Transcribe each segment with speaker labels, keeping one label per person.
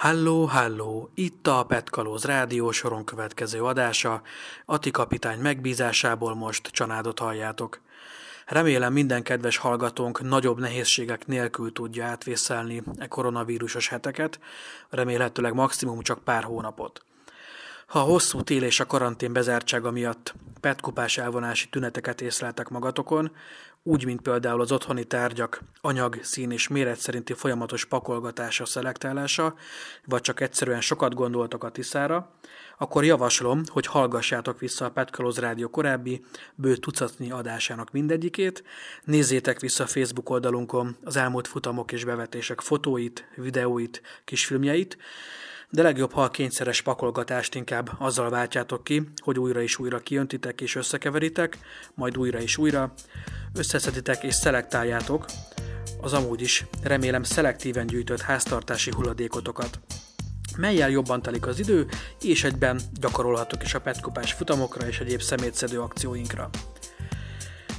Speaker 1: Halló, halló! Itt a Petkalóz rádió soron következő adása. Ati kapitány megbízásából most csanádot halljátok. Remélem minden kedves hallgatónk nagyobb nehézségek nélkül tudja átvészelni e koronavírusos heteket, remélhetőleg maximum csak pár hónapot. Ha a hosszú tél és a karantén bezártsága miatt petkupás elvonási tüneteket észleltek magatokon, úgy, mint például az otthoni tárgyak anyag, szín és méret szerinti folyamatos pakolgatása, szelektálása, vagy csak egyszerűen sokat gondoltok a tiszára, akkor javaslom, hogy hallgassátok vissza a Petkalóz Rádió korábbi bő tucatnyi adásának mindegyikét, nézzétek vissza Facebook oldalunkon az elmúlt futamok és bevetések fotóit, videóit, kisfilmjeit, de legjobb, ha a kényszeres pakolgatást inkább azzal váltjátok ki, hogy újra és újra kijöntitek és összekeveritek, majd újra és újra, összeszeditek és szelektáljátok az amúgy is remélem szelektíven gyűjtött háztartási hulladékotokat melyel jobban telik az idő, és egyben gyakorolhatok is a petkupás futamokra és egyéb szemétszedő akcióinkra.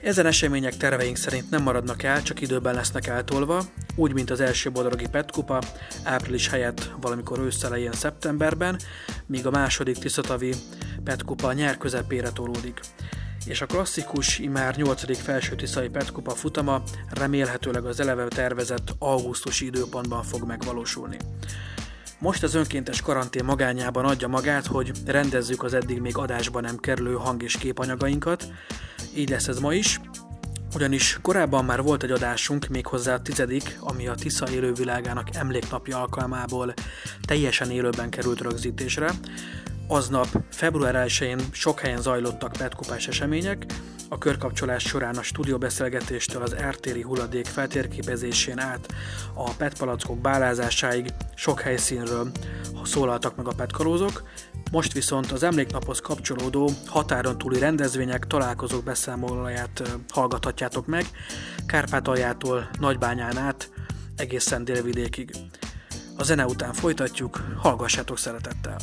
Speaker 1: Ezen események terveink szerint nem maradnak el, csak időben lesznek eltolva, úgy, mint az első bodrogi petkupa, április helyett valamikor ősszelején szeptemberben, míg a második Tiszatavi petkupa nyár közepére tolódik és a klasszikus, imár 8. felső tiszai petkupa futama remélhetőleg az eleve tervezett augusztusi időpontban fog megvalósulni. Most az önkéntes karantén magányában adja magát, hogy rendezzük az eddig még adásban nem kerülő hang- és képanyagainkat, így lesz ez ma is, ugyanis korábban már volt egy adásunk, méghozzá a tizedik, ami a Tisza élővilágának emléknapja alkalmából teljesen élőben került rögzítésre. Aznap, február 1-én sok helyen zajlottak petkupás események, a körkapcsolás során a stúdióbeszélgetéstől az ertéri hulladék feltérképezésén át a petpalackok bálázásáig sok helyszínről szólaltak meg a petkalózok, most viszont az emléknaphoz kapcsolódó határon túli rendezvények, találkozók beszámolóját hallgathatjátok meg, Kárpátaljától Nagybányán át egészen délvidékig. A zene után folytatjuk, hallgassátok szeretettel!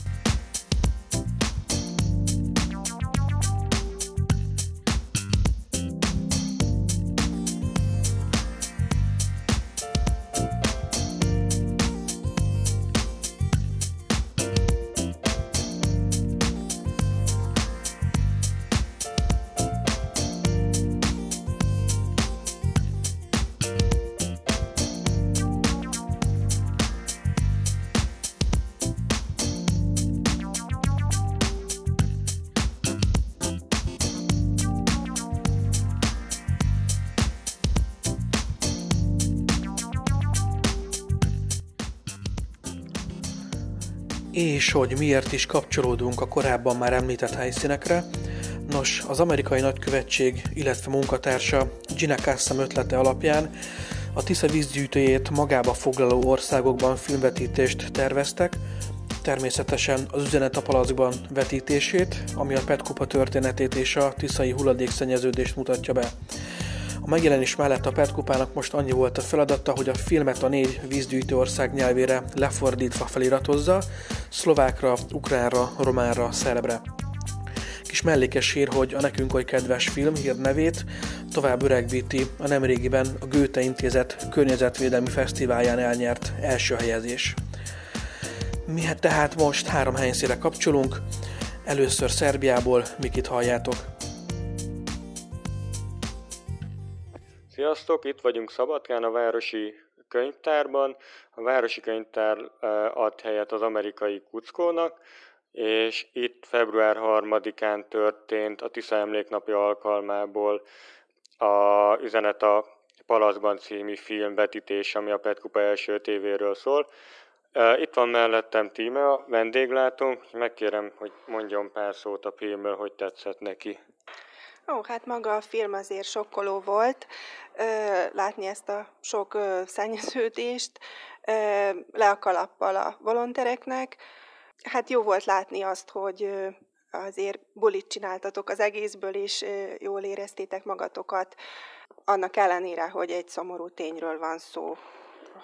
Speaker 1: És hogy miért is kapcsolódunk a korábban már említett helyszínekre. Nos, az amerikai nagykövetség, illetve munkatársa Gina Kassam ötlete alapján a Tisza vízgyűjtőjét magába foglaló országokban filmvetítést terveztek, természetesen az üzenet a palackban vetítését, ami a Petkupa történetét és a tiszai hulladékszennyeződést mutatja be. A megjelenés mellett a PET most annyi volt a feladata, hogy a filmet a négy vízgyűjtő ország nyelvére lefordítva feliratozza, szlovákra, ukránra, románra, szerbre. Kis mellékes hír, hogy a nekünk oly kedves film hírnevét tovább öregbíti a nemrégiben a Goethe Intézet Környezetvédelmi Fesztiválján elnyert első helyezés. Mi hát tehát most három helyszínre kapcsolunk, először Szerbiából, Mikit halljátok.
Speaker 2: Sziasztok, itt vagyunk Szabadkán a Városi Könyvtárban. A Városi Könyvtár ad helyet az amerikai kuckónak, és itt február 3-án történt a Tisza emléknapja alkalmából a Üzenet a Palaszban című film vetítés, ami a Petkupa első tévéről szól. Itt van mellettem Tíme, a vendéglátónk, megkérem, hogy mondjon pár szót a filmről, hogy tetszett neki.
Speaker 3: Ó, hát maga a film azért sokkoló volt, látni ezt a sok szennyeződést, le a kalappal a volontereknek. Hát jó volt látni azt, hogy azért bulit csináltatok az egészből, és jól éreztétek magatokat, annak ellenére, hogy egy szomorú tényről van szó,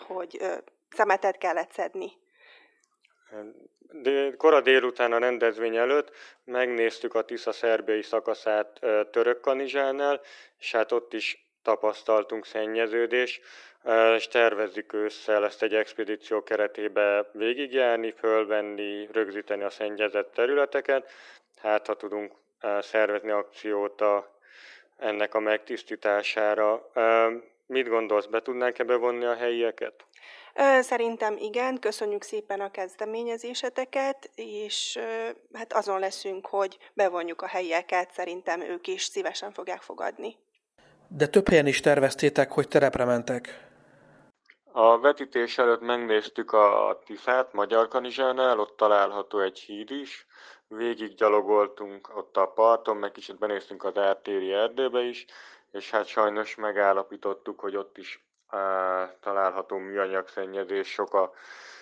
Speaker 3: hogy szemetet kellett szedni
Speaker 2: de, kora délután a rendezvény előtt megnéztük a Tisza szerbiai szakaszát Török Kanizsánál, és hát ott is tapasztaltunk szennyeződés. és tervezzük ősszel ezt egy expedíció keretébe végigjárni, fölvenni, rögzíteni a szennyezett területeket. Hát, ha tudunk szervezni akciót a, ennek a megtisztítására. Mit gondolsz, be tudnánk ebbe vonni a helyieket?
Speaker 3: Szerintem igen, köszönjük szépen a kezdeményezéseteket, és hát azon leszünk, hogy bevonjuk a helyieket, szerintem ők is szívesen fogják fogadni.
Speaker 1: De több helyen is terveztétek, hogy terepre mentek.
Speaker 2: A vetítés előtt megnéztük a Tiszát Magyar Kanizsánál, ott található egy híd is. Végig gyalogoltunk ott a parton, meg kicsit benéztünk az ártéri erdőbe is, és hát sajnos megállapítottuk, hogy ott is található műanyagszennyezés, sok, a,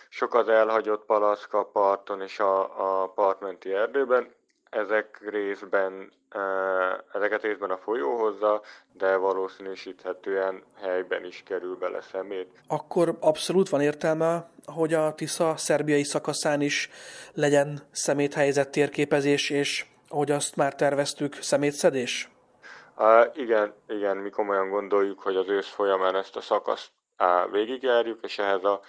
Speaker 2: sok az elhagyott palaszka a parton és a, a partmenti erdőben. Ezek részben, ezeket részben a folyó hozza, de valószínűsíthetően helyben is kerül bele szemét.
Speaker 1: Akkor abszolút van értelme, hogy a Tisza szerbiai szakaszán is legyen szeméthelyzet térképezés, és ahogy azt már terveztük, szemétszedés?
Speaker 2: Igen, igen, mi komolyan gondoljuk, hogy az ősz folyamán ezt a szakaszt végigjárjuk, és ehhez a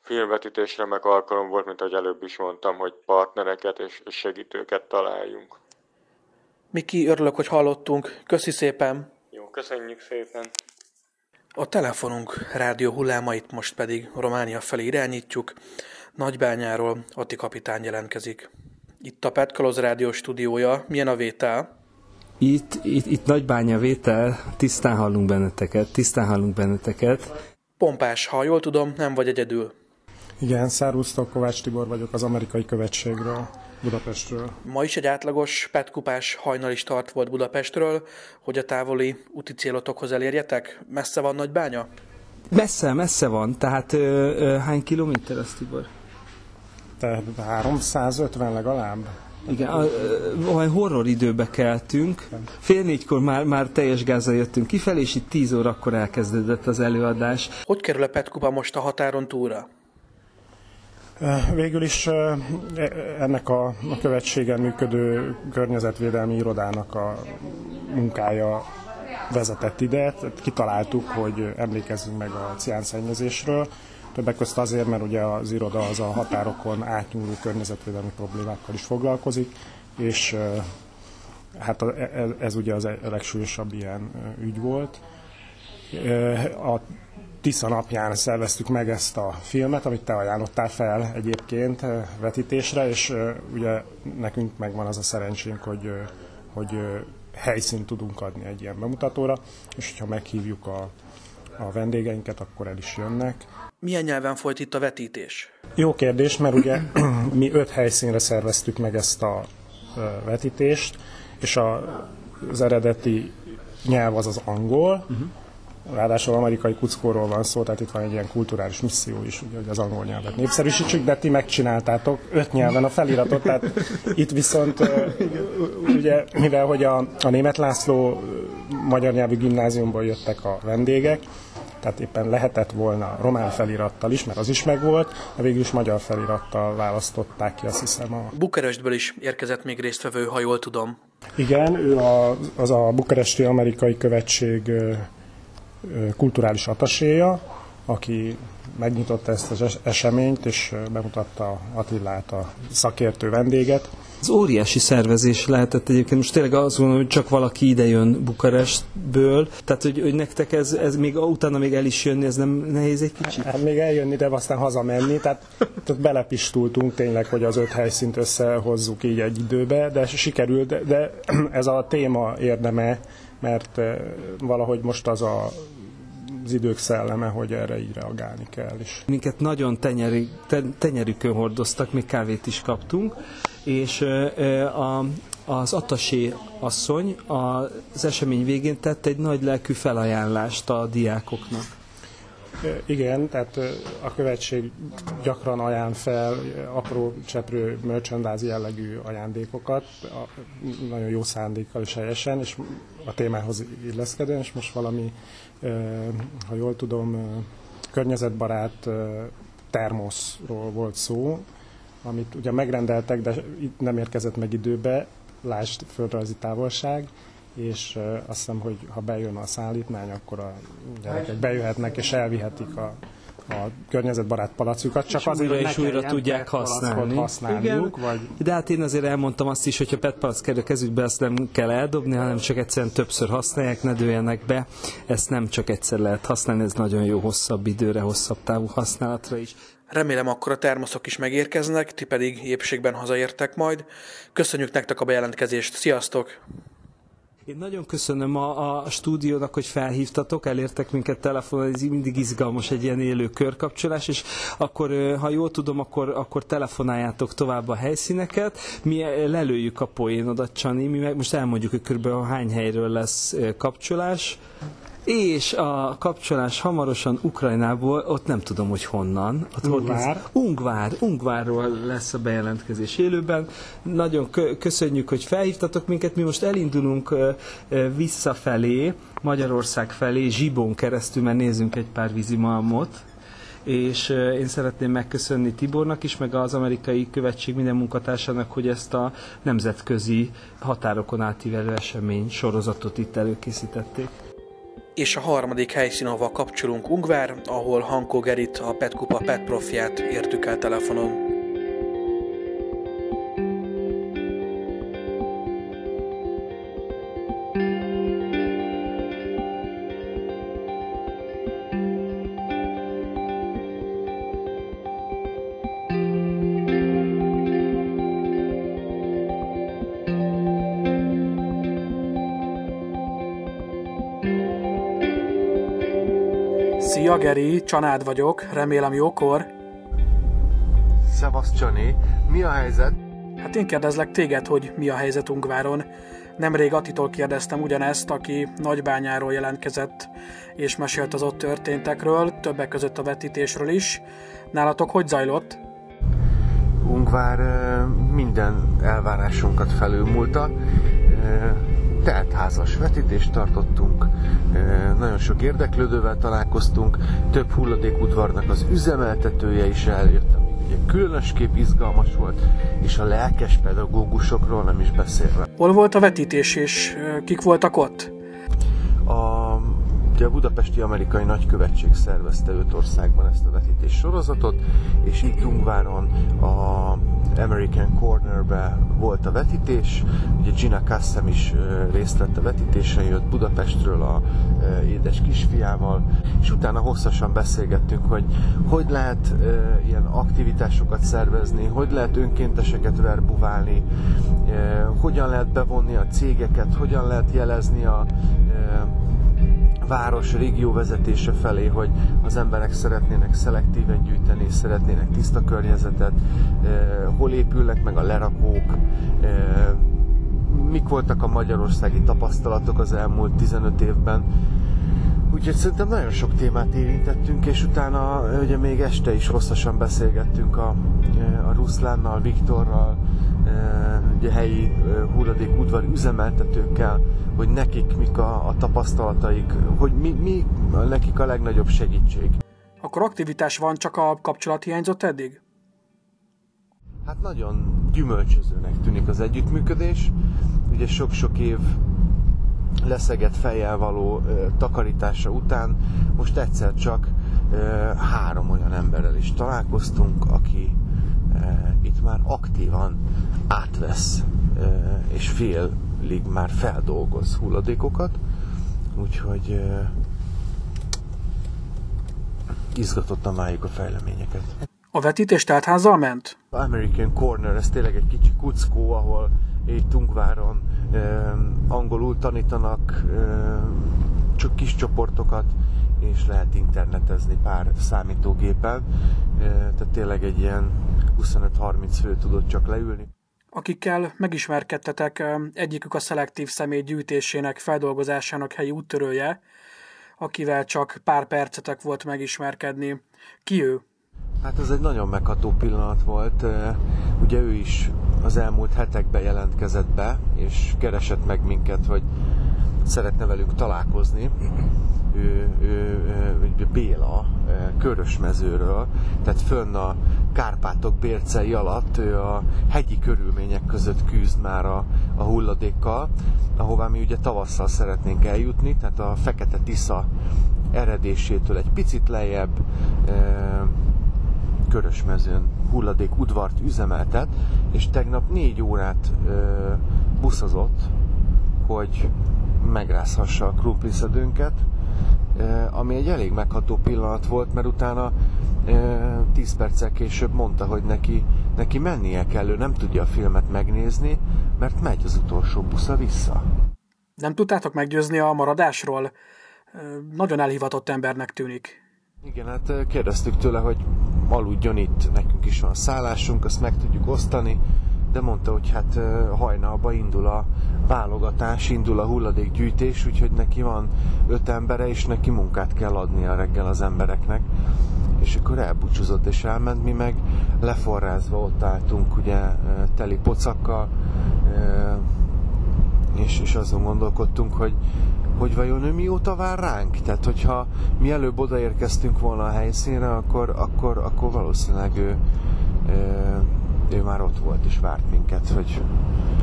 Speaker 2: filmvetítésre meg alkalom volt, mint ahogy előbb is mondtam, hogy partnereket és segítőket találjunk.
Speaker 1: Miki, örülök, hogy hallottunk. Köszi szépen!
Speaker 2: Jó, köszönjük szépen!
Speaker 1: A telefonunk rádió hullámait most pedig Románia felé irányítjuk. Nagybányáról Ati kapitány jelentkezik. Itt a Petkaloz rádió stúdiója. Milyen a vétel?
Speaker 4: Itt, itt, itt nagybánya vétel, tisztán hallunk benneteket, tisztán hallunk benneteket.
Speaker 1: Pompás, ha jól tudom, nem vagy egyedül.
Speaker 5: Igen, szervusztok, Kovács Tibor vagyok az amerikai követségről, Budapestről.
Speaker 1: Ma is egy átlagos petkupás hajnali start volt Budapestről, hogy a távoli úti célotokhoz elérjetek? Messze van Nagybánya?
Speaker 4: Messze, messze van. Tehát ö, ö, hány kilométer az, Tibor?
Speaker 5: Tehát 350 legalább.
Speaker 4: Igen, a, a, a horror időbe keltünk. Fél négykor már, már teljes gázzal jöttünk kifelé, és itt tíz órakor elkezdődött az előadás.
Speaker 1: Hogy kerül a Petkuba most a határon túlra?
Speaker 5: Végül is e, ennek a, a követségen működő környezetvédelmi irodának a munkája vezetett ide. Kitaláltuk, hogy emlékezzünk meg a ciánszennyezésről, Többek között azért, mert ugye az iroda az a határokon átnyúló környezetvédelmi problémákkal is foglalkozik, és hát ez, ez ugye az a legsúlyosabb ilyen ügy volt. A Tisza napján szerveztük meg ezt a filmet, amit te ajánlottál fel egyébként vetítésre, és ugye nekünk megvan az a szerencsénk, hogy, hogy helyszínt tudunk adni egy ilyen bemutatóra, és hogyha meghívjuk a, a vendégeinket, akkor el is jönnek
Speaker 1: milyen nyelven folyt itt a vetítés?
Speaker 5: Jó kérdés, mert ugye mi öt helyszínre szerveztük meg ezt a vetítést, és a, az eredeti nyelv az az angol, uh-huh. Ráadásul amerikai kuckóról van szó, tehát itt van egy ilyen kulturális misszió is, ugye, hogy az angol nyelvet népszerűsítsük, de ti megcsináltátok öt nyelven a feliratot, tehát itt viszont ugye, mivel hogy a, a német László magyar nyelvű gimnáziumból jöttek a vendégek, tehát éppen lehetett volna román felirattal is, mert az is megvolt, de végül is magyar felirattal választották ki, azt hiszem. A...
Speaker 1: Bukarestből is érkezett még résztvevő, ha jól tudom.
Speaker 5: Igen, ő a, az a bukaresti amerikai követség kulturális ataséja, aki megnyitotta ezt az eseményt, és bemutatta Attillát, a szakértő vendéget.
Speaker 4: Az óriási szervezés lehetett egyébként. Most tényleg azt gondolom, hogy csak valaki ide jön Bukarestből. Tehát, hogy, hogy nektek ez, ez még utána még el is jönni, ez nem nehéz egy kicsit?
Speaker 5: Hát még eljönni, de aztán hazamenni. Tehát, tehát belepistultunk tényleg, hogy az öt helyszínt összehozzuk így egy időbe, de sikerült. De, de ez a téma érdeme, mert valahogy most az a az idők szelleme, hogy erre így reagálni kell is.
Speaker 4: Minket nagyon tenyeri, tenyerükön hordoztak, még kávét is kaptunk, és a, az Atasé asszony az esemény végén tett egy nagy lelkű felajánlást a diákoknak.
Speaker 5: Igen, tehát a követség gyakran ajánl fel apró cseprő merchandise jellegű ajándékokat, nagyon jó szándékkal és helyesen, és a témához illeszkedően, és most valami, ha jól tudom, környezetbarát termoszról volt szó, amit ugye megrendeltek, de nem érkezett meg időbe, lásd földrajzi távolság, és azt hiszem, hogy ha bejön a szállítmány, akkor a gyerekek bejöhetnek és elvihetik a a környezetbarát palacukat,
Speaker 4: csak és azért, újra és újra tudják használni.
Speaker 5: használniuk.
Speaker 4: Igen, vagy... De hát én azért elmondtam azt is, hogy ha PET palack kerül a kezükbe, azt nem kell eldobni, hanem csak egyszerűen többször használják, ne dőljenek be. Ezt nem csak egyszer lehet használni, ez nagyon jó hosszabb időre, hosszabb távú használatra is.
Speaker 1: Remélem akkor a termoszok is megérkeznek, ti pedig épségben hazaértek majd. Köszönjük nektek a bejelentkezést, sziasztok!
Speaker 4: Én nagyon köszönöm a, a stúdiónak, hogy felhívtatok, elértek minket telefonon, ez mindig izgalmas egy ilyen élő körkapcsolás, és akkor, ha jól tudom, akkor, akkor telefonáljátok tovább a helyszíneket, mi lelőjük a poénodat, Csani, mi meg most elmondjuk, hogy körülbelül hány helyről lesz kapcsolás, és a kapcsolás hamarosan Ukrajnából, ott nem tudom, hogy honnan. Ott
Speaker 5: Ungvár.
Speaker 4: Ungvár. Ungvárról lesz a bejelentkezés élőben. Nagyon köszönjük, hogy felhívtatok minket. Mi most elindulunk visszafelé, Magyarország felé, Zsibón keresztül, mert nézzünk egy pár vízimalmot és én szeretném megköszönni Tibornak is, meg az amerikai követség minden munkatársának, hogy ezt a nemzetközi határokon átívelő esemény sorozatot itt előkészítették
Speaker 1: és a harmadik helyszín, ahova kapcsolunk Ungvár, ahol Hanko Gerit, a Petkupa Pet Profját értük el telefonon. Szia Geri, Csanád vagyok, remélem jókor.
Speaker 6: Szevasz Csani, mi a helyzet?
Speaker 1: Hát én kérdezlek téged, hogy mi a helyzet Ungváron. Nemrég Attitól kérdeztem ugyanezt, aki Nagybányáról jelentkezett, és mesélt az ott történtekről, többek között a vetítésről is. Nálatok hogy zajlott?
Speaker 6: Ungvár minden elvárásunkat felülmúlta teltházas vetítést tartottunk, nagyon sok érdeklődővel találkoztunk, több hulladékudvarnak az üzemeltetője is eljött, ami ugye különösképp izgalmas volt, és a lelkes pedagógusokról nem is beszélve.
Speaker 1: Hol volt a vetítés, és kik voltak ott?
Speaker 6: A Ugye a Budapesti Amerikai Nagykövetség szervezte öt országban ezt a vetítés sorozatot, és itt Ungváron a American Cornerbe volt a vetítés. Ugye Gina Kassem is részt vett a vetítésen, jött Budapestről a édes kisfiával, és utána hosszasan beszélgettünk, hogy hogy lehet ilyen aktivitásokat szervezni, hogy lehet önkénteseket verbuválni, hogyan lehet bevonni a cégeket, hogyan lehet jelezni a város, régió vezetése felé, hogy az emberek szeretnének szelektíven gyűjteni, szeretnének tiszta környezetet, eh, hol épülnek meg a lerakók, eh, mik voltak a magyarországi tapasztalatok az elmúlt 15 évben. Úgyhogy szerintem nagyon sok témát érintettünk, és utána ugye még este is hosszasan beszélgettünk a, a Ruszlánnal, Viktorral, ugye helyi hulladék udvari üzemeltetőkkel, hogy nekik mik a, a tapasztalataik, hogy mi, mi nekik a legnagyobb segítség.
Speaker 1: Akkor aktivitás van, csak a kapcsolat hiányzott eddig?
Speaker 6: Hát nagyon gyümölcsözőnek tűnik az együttműködés. Ugye sok-sok év leszegett fejjel való ö, takarítása után most egyszer csak ö, három olyan emberrel is találkoztunk, aki ö, itt már aktívan átvesz ö, és fél félig már feldolgoz hulladékokat, úgyhogy uh, izgatottan várjuk a fejleményeket.
Speaker 1: A vetítés házzal ment?
Speaker 6: American Corner, ez tényleg egy kicsi kuckó, ahol Tungváron angolul tanítanak csak kis csoportokat, és lehet internetezni pár számítógépen. Tehát tényleg egy ilyen 25-30 fő tudott csak leülni
Speaker 1: akikkel megismerkedtetek, egyikük a szelektív személy gyűjtésének, feldolgozásának helyi úttörője, akivel csak pár percetek volt megismerkedni. Ki ő?
Speaker 6: Hát ez egy nagyon megható pillanat volt. Ugye ő is az elmúlt hetekben jelentkezett be, és keresett meg minket, hogy szeretne velünk találkozni, ő, ő, ő, Béla Körösmezőről, tehát fönn a Kárpátok bércei alatt ő a hegyi körülmények között küzd már a, a hulladékkal, ahová mi ugye tavasszal szeretnénk eljutni, tehát a Fekete Tisza eredésétől egy picit lejjebb Körösmezőn hulladék udvart üzemeltet, és tegnap négy órát buszozott, hogy megrázhassa a krumpliszedőnket, ami egy elég megható pillanat volt, mert utána 10 perccel később mondta, hogy neki, neki mennie kell, ő nem tudja a filmet megnézni, mert megy az utolsó busza vissza.
Speaker 1: Nem tudtátok meggyőzni a maradásról? Nagyon elhivatott embernek tűnik.
Speaker 6: Igen, hát kérdeztük tőle, hogy aludjon itt, nekünk is van szállásunk, azt meg tudjuk osztani, de mondta, hogy hát hajnalba indul a válogatás, indul a hulladékgyűjtés, úgyhogy neki van öt embere, és neki munkát kell adni a reggel az embereknek. És akkor elbúcsúzott és elment, mi meg leforrázva ott álltunk, ugye teli pocakkal, és, és azon gondolkodtunk, hogy, hogy vajon ő mióta vár ránk? Tehát, hogyha mi előbb odaérkeztünk volna a helyszínre, akkor, akkor, akkor valószínűleg ő, ő, már ott volt és várt minket, hogy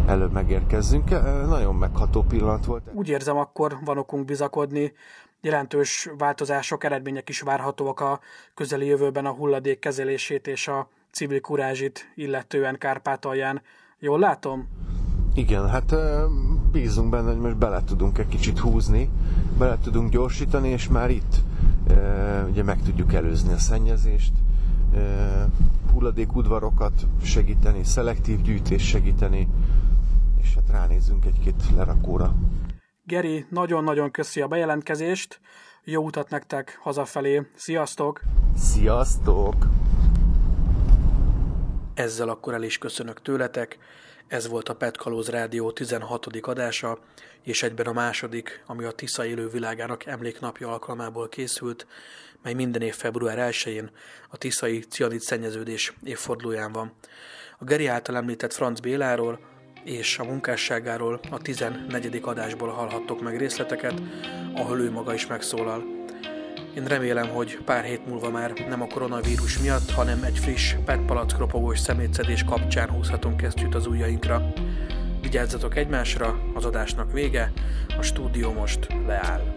Speaker 6: előbb megérkezzünk. Nagyon megható pillanat volt.
Speaker 1: Úgy érzem, akkor van okunk bizakodni. Jelentős változások, eredmények is várhatóak a közeli jövőben a hulladék kezelését és a civil kurázsit illetően Kárpátalján. Jól látom?
Speaker 6: Igen, hát bízunk benne, hogy most bele tudunk egy kicsit húzni, bele tudunk gyorsítani, és már itt ugye meg tudjuk előzni a szennyezést, hulladékudvarokat segíteni, szelektív gyűjtés segíteni, és hát ránézünk egy-két lerakóra.
Speaker 1: Geri, nagyon-nagyon köszi a bejelentkezést, jó utat nektek hazafelé, sziasztok!
Speaker 6: Sziasztok!
Speaker 1: Ezzel akkor el is köszönök tőletek, ez volt a Petkalóz Rádió 16. adása, és egyben a második, ami a Tisza élő világának emléknapja alkalmából készült, mely minden év február 1-én a tiszai cianid szennyeződés évfordulóján van. A Geri által említett Franz Béláról és a munkásságáról a 14. adásból hallhattok meg részleteket, ahol ő maga is megszólal. Én remélem, hogy pár hét múlva már nem a koronavírus miatt, hanem egy friss PET ropogós szemétszedés kapcsán húzhatunk kesztyűt az ujjainkra. Vigyázzatok egymásra, az adásnak vége, a stúdió most leáll.